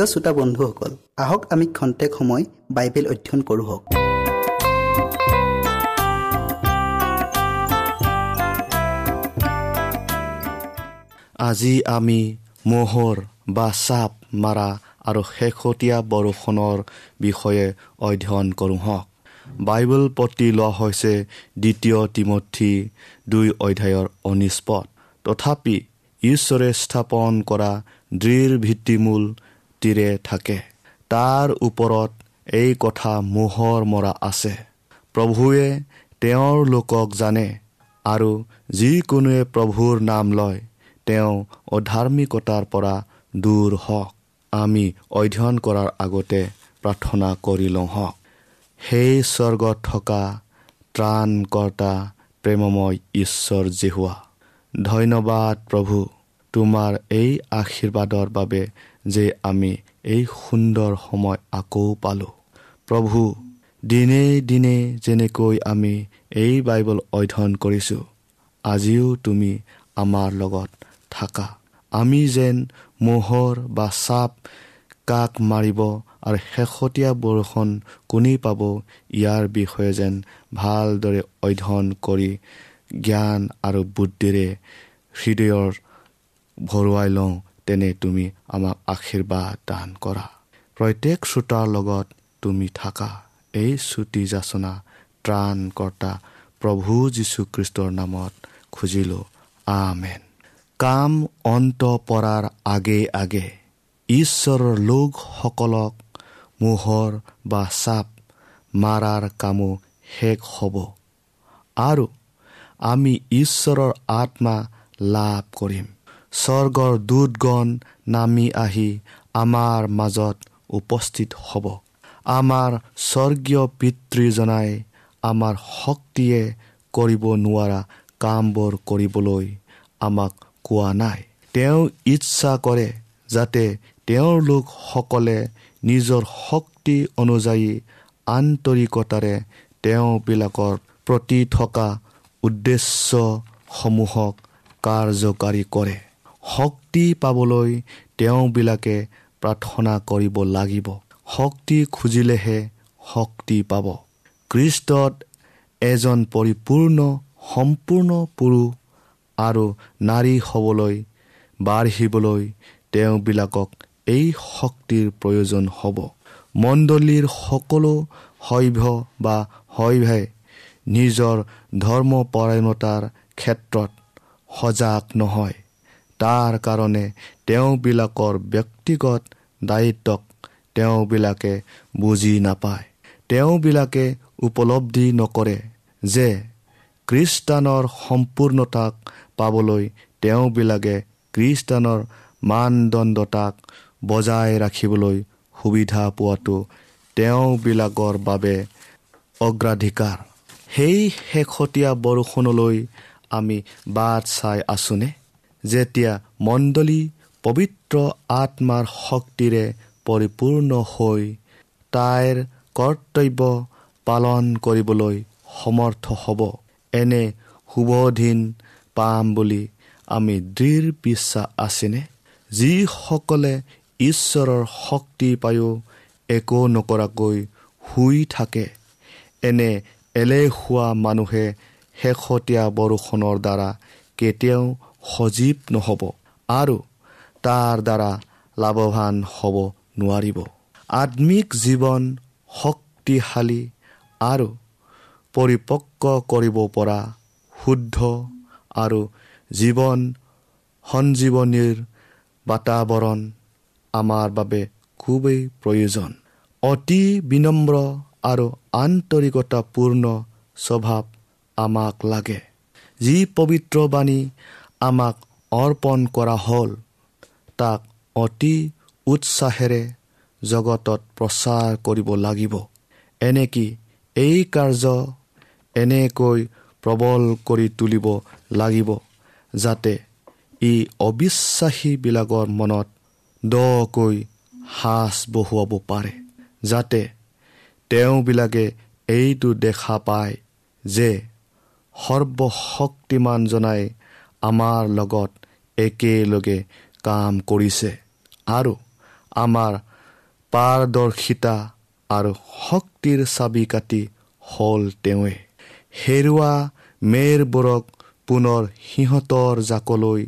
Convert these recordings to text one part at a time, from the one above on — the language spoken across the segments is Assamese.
প্ৰিয় শ্ৰোতা বন্ধুসকল আহক আমি খন্তেক সময় বাইবেল অধ্যয়ন কৰোঁ হওক। আজি আমি মোহৰ বা চাপ মাৰা আৰু শেহতীয়া বৰষুণৰ বিষয়ে অধ্যয়ন কৰোঁ হওক। বাইবেল পতি লোৱা হৈছে দ্বিতীয় তিমঠি দুই অধ্যায়ৰ অনিষ্পদ তথাপি ঈশ্বৰে স্থাপন কৰা দৃঢ় ভিত্তিমূল তীৰে থাকে। তাৰ ওপৰত এই কথা মোহৰ মৰা আছে। প্ৰভুৱে তেওঁৰ লোকক জানে আৰু যিকোনোৱে প্ৰভুৰ নাম লয় তেওঁ অধাৰ্মিকতাৰ পৰা দূৰ হওক। আমি অধ্যয়ন কৰাৰ আগতে প্ৰাৰ্থনা কৰি লওঁ হওক। সেই স্বৰ্গত থকা ত্ৰাণকৰ্তা প্ৰেমময় ঈশ্বৰ জেহুৱা ধন্যবাদ প্ৰভু। তোমাৰ এই আশীৰ্বাদৰ বাবে যে আমি এই সুন্দৰ সময় আকৌ পালোঁ। প্ৰভু দিনে দিনে যেনেকৈ আমি এই বাইবল অধ্যয়ন কৰিছোঁ আজিও তুমি আমাৰ লগত থাকা। আমি যেন মোহৰ বা চাপ কাক মাৰিব আৰু শেহতীয়া বৰষুণ কোনে পাব ইয়াৰ বিষয়ে যেন ভালদৰে অধ্যয়ন কৰি জ্ঞান আৰু বুদ্ধিৰে হৃদয়ৰ ভৰুৱাই লওঁ। তেনে তুমি আমাক আশীৰ্বাদ দান কৰা। প্ৰত্যেক শ্ৰোতাৰ লগত তুমি থাকা। এই চুটি যাচনা ত্ৰাণকৰ্তা প্ৰভু যীশুখ্ৰীষ্টৰ নামত খুজিলোঁ। আমেন। কাম অন্ত পৰাৰ আগে আগে ঈশ্বৰৰ লোকসকলক মোহৰ বা চাপ মাৰাৰ কামো শেষ হ'ব। আৰু আমি ঈশ্বৰৰ আত্মা লাভ কৰিম। স্বৰ্গৰ দূতগণ নামি আহি আমাৰ মাজত উপস্থিত হ'ব। আমাৰ স্বৰ্গীয় পিতৃজনাই আমাৰ শক্তিয়ে কৰিব নোৱাৰা কামবোৰ কৰিবলৈ আমাক কোৱা নাই। তেওঁ ইচ্ছা কৰে যাতে তেওঁৰ লোকসকলে নিজৰ শক্তি অনুযায়ী আন্তৰিকতাৰে তেওঁবিলাকৰ প্ৰতি থকা উদ্দেশ্যসমূহক কাৰ্যকাৰী কৰে। শক্তি পাবলৈ তেওঁবিলাকে প্ৰাৰ্থনা কৰিব লাগিব। শক্তি খুজিলেহে শক্তি পাব। খ্ৰীষ্টত এজন পৰিপূৰ্ণ সম্পূৰ্ণ পুৰুষ আৰু নাৰী হ'বলৈ বাঢ়িবলৈ তেওঁবিলাকক এই শক্তিৰ প্ৰয়োজন হ'ব। মণ্ডলীৰ সকলো শৈভ বা শৈভাই নিজৰ ধৰ্মপৰায়ণতাৰ ক্ষেত্ৰত সজাগ নহয়। তাৰ কাৰণে তেওঁবিলাকৰ ব্যক্তিগত দায়িত্বক তেওঁবিলাকে বুজি নাপায়। তেওঁবিলাকে উপলব্ধি নকৰে যে খ্ৰীষ্টানৰ সম্পূৰ্ণতাক পাবলৈ তেওঁবিলাকে খ্ৰীষ্টানৰ মানদণ্ডতাক বজাই ৰাখিবলৈ সুবিধা পোৱাটো তেওঁবিলাকৰ বাবে অগ্ৰাধিকাৰ। সেই শেহতীয়া বৰষুণলৈ আমি বাট চাই আছোনে? যেতিয়া মণ্ডলী পবিত্ৰ আত্মাৰ শক্তিৰে পৰিপূৰ্ণ হৈ তাইৰ কৰ্তব্য পালন কৰিবলৈ সমৰ্থ হ'ব এনে শুভদিন পাম বুলি আমি দৃঢ় বিশ্বাস আছেনে? যিসকলে ঈশ্বৰৰ শক্তি পায়ো একো নকৰাকৈ শুই থাকে। এনে এলেহুৱা মানুহে শেহতীয়া বৰষুণৰ দ্বাৰা কেতিয়াও সজীৱ নহ'ব আৰু তাৰ দ্বাৰা লাভৱান হ'ব নোৱাৰিব। আত্মিক জীৱন শক্তিশালী আৰু পৰিপক্ক কৰিব পৰা শুদ্ধ আৰু জীৱন সঞ্জীৱনীৰ বাতাৱৰণ আমাৰ বাবে খুবেই প্ৰয়োজন। অতি বিনম্ৰ আৰু আন্তৰিকতাপূৰ্ণ স্বভাৱ আমাক লাগে। যি পবিত্ৰ বাণী আমাক অৰ্পণ কৰা হ'ল। তাক অতি উৎসাহেৰে জগতত প্ৰচাৰ কৰিব লাগিব। এনেকি এই কাৰ্য এনেকৈ প্ৰবল কৰি তুলিব লাগিব যাতে ই অবিশ্বাসীবিলাকৰ মনত দকৈ সাজ বহুৱাব পাৰে যাতে তেওঁবিলাকে এইটো দেখা পায় যে সৰ্বশক্তিমানজনাই আমাৰ লগত একেলগে কাম কৰিছে আৰু আমাৰ পাৰদৰ্শিতা আৰু শক্তিৰ চাবি কাটি হ'ল তেওঁৱে। হেৰুৱা মেৰবোৰক পুনৰ সিহঁতৰ জাকলৈ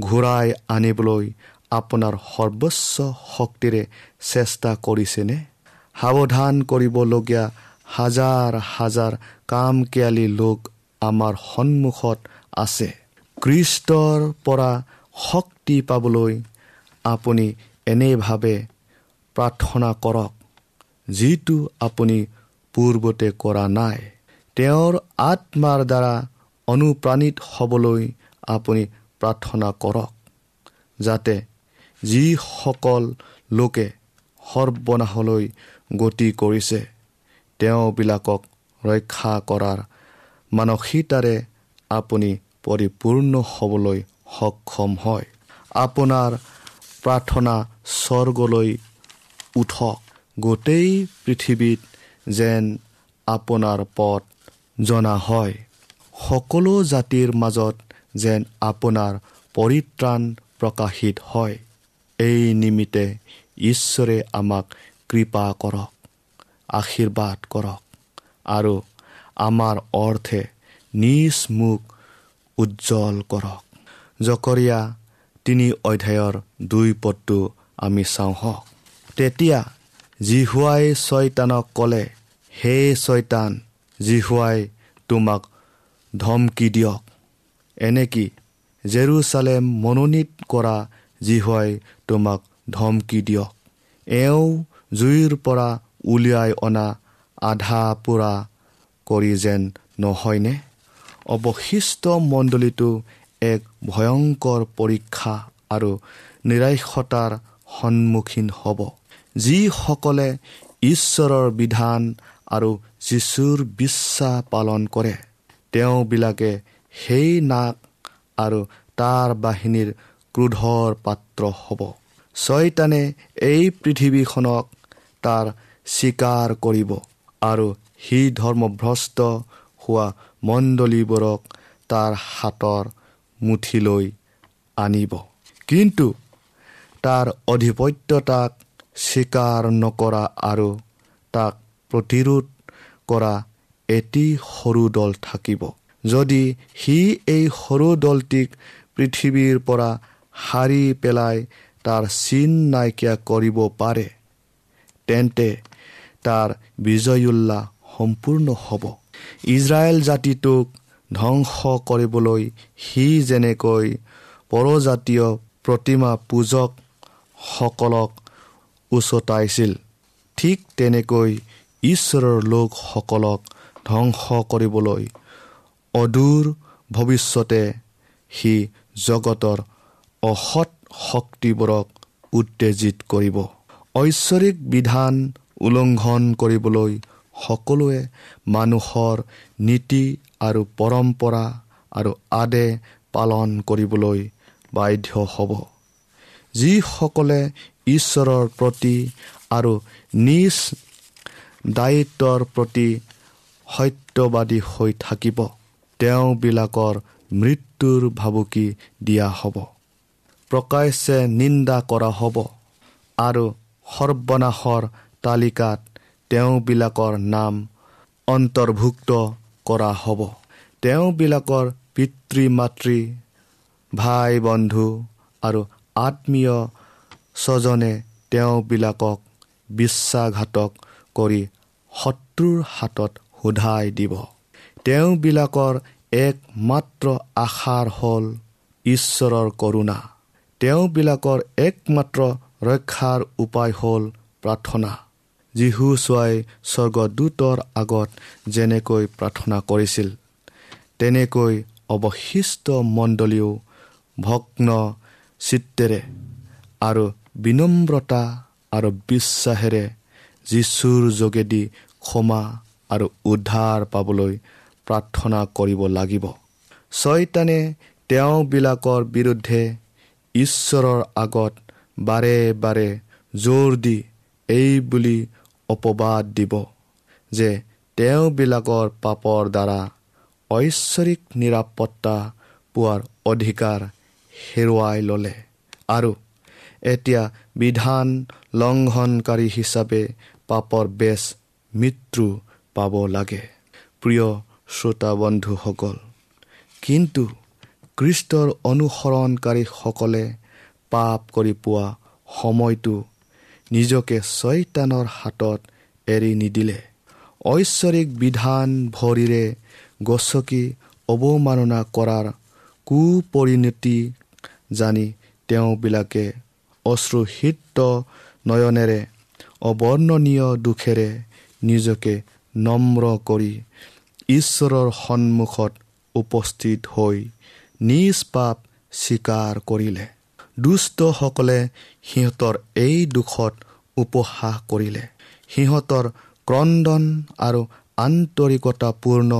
ঘূৰাই আনিবলৈ আপোনাৰ সৰ্বোচ্চ শক্তিৰে চেষ্টা কৰিছেনে? সাৱধান কৰিবলগীয়া হাজাৰ হাজাৰ কাম কেয়ালী লোক আমাৰ সন্মুখত আছে। কৃষ্টৰ পৰা শক্তি পাবলৈ আপুনি এনেভাৱে প্ৰাৰ্থনা কৰক যিটো আপুনি পূৰ্বতে কৰা নাই। তেওঁৰ আত্মাৰ দ্বাৰা অনুপ্ৰাণিত হ'বলৈ আপুনি প্ৰাৰ্থনা কৰক যাতে যিসকল লোকে সৰ্বনাশলৈ গতি কৰিছে তেওঁবিলাকক ৰক্ষা কৰাৰ মানসিকতাৰে আপুনি পৰিপূৰ্ণ হ'বলৈ সক্ষম হয়। আপোনাৰ প্ৰাৰ্থনা স্বৰ্গলৈ উঠক। গোটেই পৃথিৱীত যেন আপোনাৰ পথ জনা হয়। সকলো জাতিৰ মাজত যেন আপোনাৰ পৰিত্ৰাণ প্ৰকাশিত হয়। এই নিমিত্তে ঈশ্বৰে আমাক কৃপা কৰক আশীৰ্বাদ কৰক আৰু আমাৰ অৰ্থে নিজ মুখ উজ্জ্বল কৰক। জকৰীয়া তিনি অধ্যায়ৰ দুই পদটো আমি চাওঁ হওক। তেতিয়া জিহুৱাই ছয়তানক ক'লে হে ছয়তান জিহুৱাই তোমাক ধমকি দিয়ক। এনেকি জেৰুচালেম মনোনীত কৰা জিহুৱাই তোমাক ধমকি দিয়ক। এওঁ জুইৰ পৰা উলিয়াই অনা আধা পোৰা কৰি যেন নহয়নে? অৱশিষ্ট মণ্ডলীটো এক ভয়ংকৰ পৰীক্ষা আৰু নিৰাশতাৰ সন্মুখীন হ'ব। যিসকলে ঈশ্বৰৰ বিধান আৰু যীশুৰ বিশ্বাস পালন কৰে তেওঁবিলাকে সেই নাক আৰু তাৰ বাহিনীৰ ক্ৰোধৰ পাত্ৰ হ'ব। ছয়তানে এই পৃথিৱীখনক তাৰ স্বীকাৰ কৰিব আৰু সি ধৰ্মভ্ৰষ্ট হোৱা মণ্ডলীবোৰক তাৰ হাতৰ মুঠিলৈ আনিব। কিন্তু তাৰ অধিপত্যতাক স্বীকাৰ নকৰা আৰু তাক প্ৰতিৰোধ কৰা এটি সৰু দল থাকিব। যদি সি এই সৰু দলটিক পৃথিৱীৰ পৰা সাৰি পেলাই তাৰ চিন নাইকিয়া কৰিব পাৰে তেন্তে তাৰ বিজয়োল্লাস সম্পূৰ্ণ হ'ব। ইজৰাইল জাতিটোক ধ্বংস কৰিবলৈ সি যেনেকৈ পৰজাতীয় প্ৰতিমা পূজকসকলক উচতাইছিল ঠিক তেনেকৈ ঈশ্বৰৰ লোকসকলক ধ্বংস কৰিবলৈ অদূৰ ভৱিষ্যতে সি জগতৰ অসৎ শক্তিবোৰক উত্তেজিত কৰিব। ঐশ্বৰিক বিধান উলংঘন কৰিবলৈ সকলোৱে মানুহৰ নীতি আৰু পৰম্পৰা আৰু আদে পালন কৰিবলৈ বাধ্য হ'ব। যিসকলে ঈশ্বৰৰ প্ৰতি আৰু নিজ দায়িত্বৰ প্ৰতি সত্যবাদী হৈ থাকিব তেওঁবিলাকৰ মৃত্যুৰ ভাবুকি দিয়া হ'ব। প্ৰকাশ্যে নিন্দা কৰা হ'ব আৰু সৰ্বনাশৰ তালিকাত তেওঁবিলাকৰ নাম অন্তৰ্ভুক্ত কৰা হ'ব। তেওঁবিলাকৰ পিতৃ মাতৃ ভাই বন্ধু আৰু আত্মীয় স্বজনে তেওঁবিলাকক বিশ্বাসঘাতক কৰি শত্ৰুৰ হাতত সোধাই দিব। তেওঁবিলাকৰ একমাত্ৰ আশাৰ হ'ল ঈশ্বৰৰ কৰোণা। তেওঁবিলাকৰ একমাত্ৰ ৰক্ষাৰ উপায় হ'ল প্ৰাৰ্থনা। যীশু চোৱাই স্বৰ্গদূতৰ আগত যেনেকৈ প্ৰাৰ্থনা কৰিছিল তেনেকৈ অৱশিষ্ট মণ্ডলীও ভগ্ন চিত্তেৰে আৰু বিনম্ৰতা আৰু বিশ্বাসেৰে যীশুৰ যোগেদি ক্ষমা আৰু উদ্ধাৰ পাবলৈ প্ৰাৰ্থনা কৰিব লাগিব। ছয়তানে তেওঁবিলাকৰ বিৰুদ্ধে ঈশ্বৰৰ আগত বাৰে বাৰে জোৰ দি এই বুলি অপবাদ দিব যে তেওঁবিলাকৰ পাপৰ দ্বাৰা ঐশ্বৰিক নিৰাপত্তা পোৱাৰ অধিকাৰ হেৰুৱাই ল'লে। আৰু এতিয়া বিধান লংঘনকাৰী হিচাপে পাপৰ বেচ মৃত্যু পাব লাগে। প্ৰিয় শ্ৰোতা বন্ধুসকল কিন্তু কৃষ্টৰ অনুসৰণকাৰীসকলে পাপ কৰি পোৱা সময়টো নিজকে ছয়তানৰ হাতত এৰি নিদিলে। ঐশ্বৰিক বিধান ভৰিৰে গছকি অৱমাননা কৰাৰ কুপৰিণতি জানি তেওঁবিলাকে অশ্ৰুহিত নয়নেৰে অৱৰ্ণনীয় দুখেৰে নিজকে নম্ৰ কৰি ঈশ্বৰৰ সন্মুখত উপস্থিত হৈ নিজ পাপ স্বীকাৰ কৰিলে। দুষ্টসকলে সিহঁতৰ এই দুখত উপহাস কৰিলে। সিহঁতৰ ক্ৰদন আৰু আন্তৰিকতাপূৰ্ণ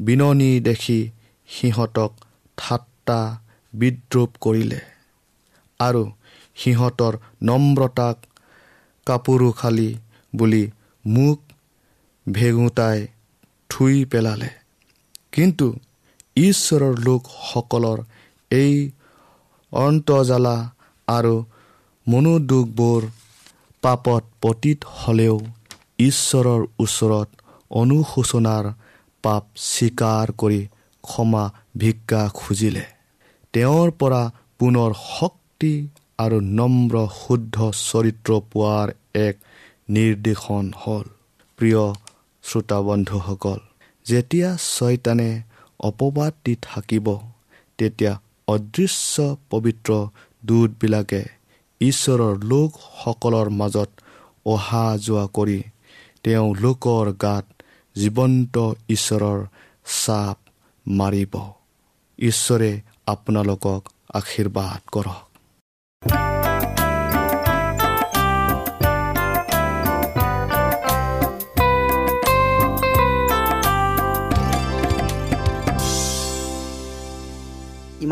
বিননি দেখি সিহঁতক ঠাট্টা বিদ্ৰোপ কৰিলে আৰু সিহঁতৰ নম্ৰতাক কাপোৰোখালি বুলি মোক ভেগুতাই থুই পেলালে। কিন্তু ঈশ্বৰৰ লোকসকলৰ এই অন্তজালা আৰু মনোদুখবোৰ পাপত পতীত হ'লেও ঈশ্বৰৰ ওচৰত অনুশোচনাৰ পাপ স্বীকাৰ কৰি ক্ষমা ভিক্ষা খুজিলে। তেওঁৰ পৰা পুনৰ শক্তি আৰু নম্ৰ শুদ্ধ চৰিত্ৰ পোৱাৰ এক নিৰ্দেশন হ'ল। প্ৰিয় শ্ৰোতাবন্ধুসকল যেতিয়া ছয়তানে অপবাদ দি থাকিব তেতিয়া অদৃশ্য পবিত্ৰ দূতবিলাকে ঈশ্বৰৰ লোকসকলৰ মাজত অহা যোৱা কৰি তেওঁ লোকৰ গাত জীৱন্ত ঈশ্বৰৰ চাপ মাৰিব। ঈশ্বৰে আপোনালোকক আশীৰ্বাদ কৰক।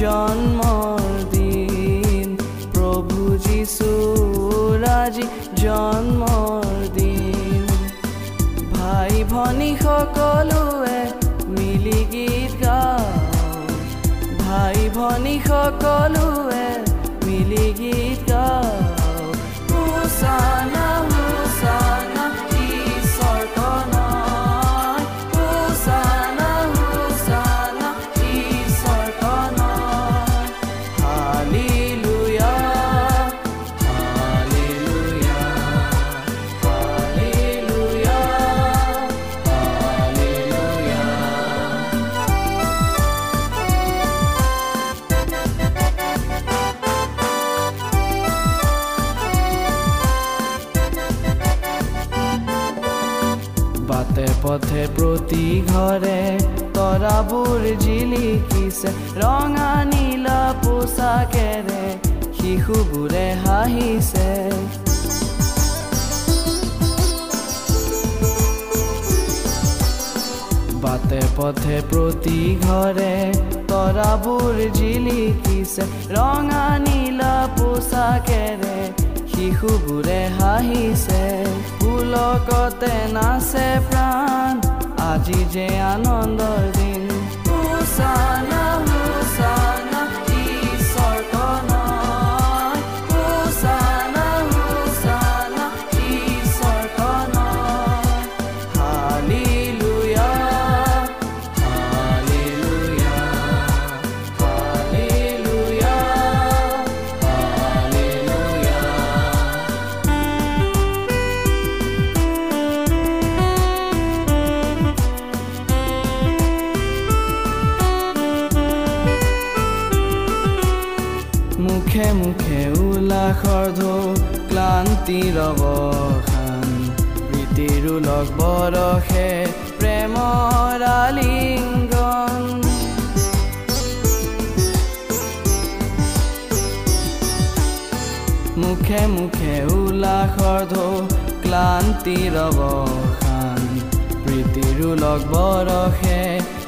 জন্মৰ দিন প্ৰভু যীশু ৰাজি জন্মৰ দিন ভাই ভনী সকলোৱে মিলি গীত গাওঁ। ভাই ভনী সকলোৱে মিলি গীত পথে প্ৰতি ঘৰে তৰাবোৰ জিলিকিছে ৰঙা নীলা পোচাকেৰে শিশুবোৰে হাঁহিছে বাটে পথে প্ৰতি ঘৰে তৰাবোৰ জিলিকিছে ৰঙা নীলা পোচাকেৰে শিশুবোৰে হাঁহিছে পুলকতে নাচে প্ৰাণ আজি যে আনন্দৰ দিন হোচানা ক্লান্তিৰ অৱসান প্ৰীতিৰো লগ বৰষে প্ৰেমৰ আলিংগন মুখে মুখে উল্লাসৰ ঢৌ ক্লান্তিৰ অৱসান প্ৰীতিৰো লগ বৰষে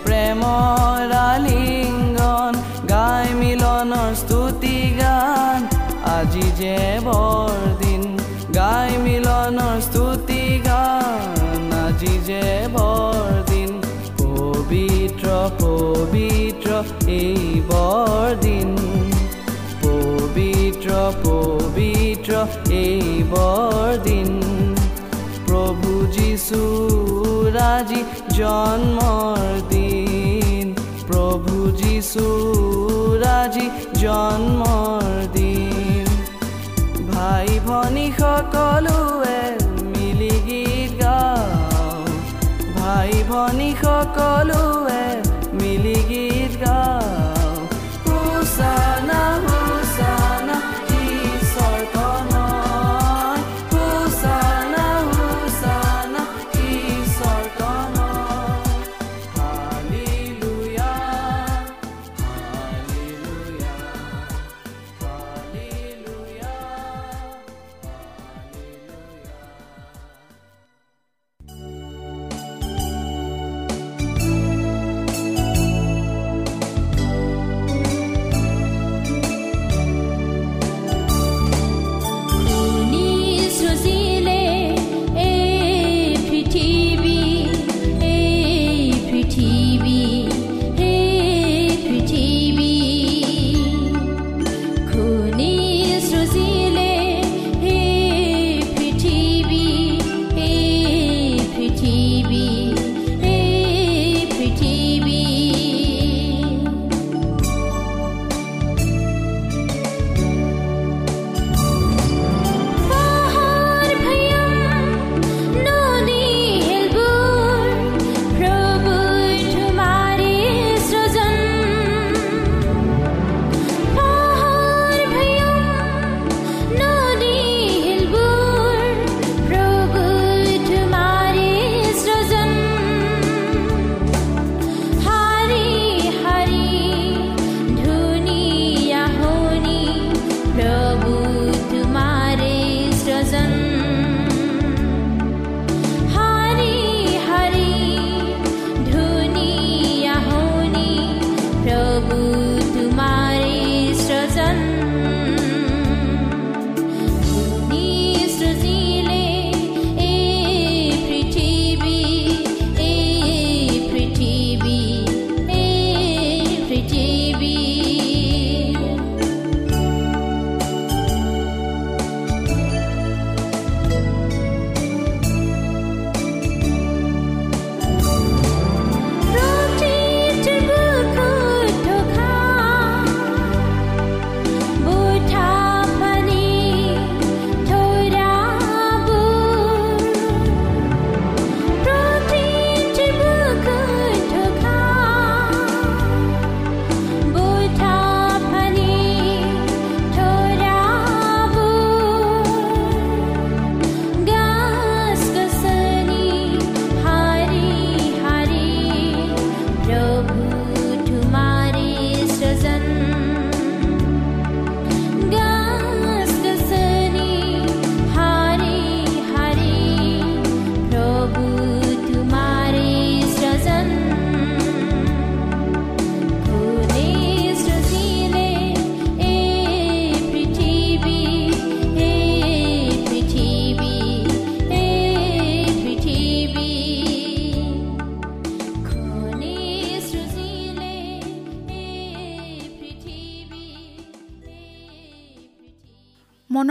প্ৰেমৰ আলিংগন গাই মিলনৰ স্তুতি গান আজি যে বৰদিন গাই মিলনৰ স্তুতি গান। আজি যে বৰদিন পবিত্ৰ পবিত্ৰ এই বৰদিন। পবিত্ৰ পবিত্ৰ এই বৰদিন। প্ৰভু যীশুৰ আজি জন্মৰ দিন। প্ৰভু যীশুৰ আজি জন্মৰ দিন। ভনী সকলোৱে মিলি গীত গাওঁ। ভাই ভনী সকলোৱে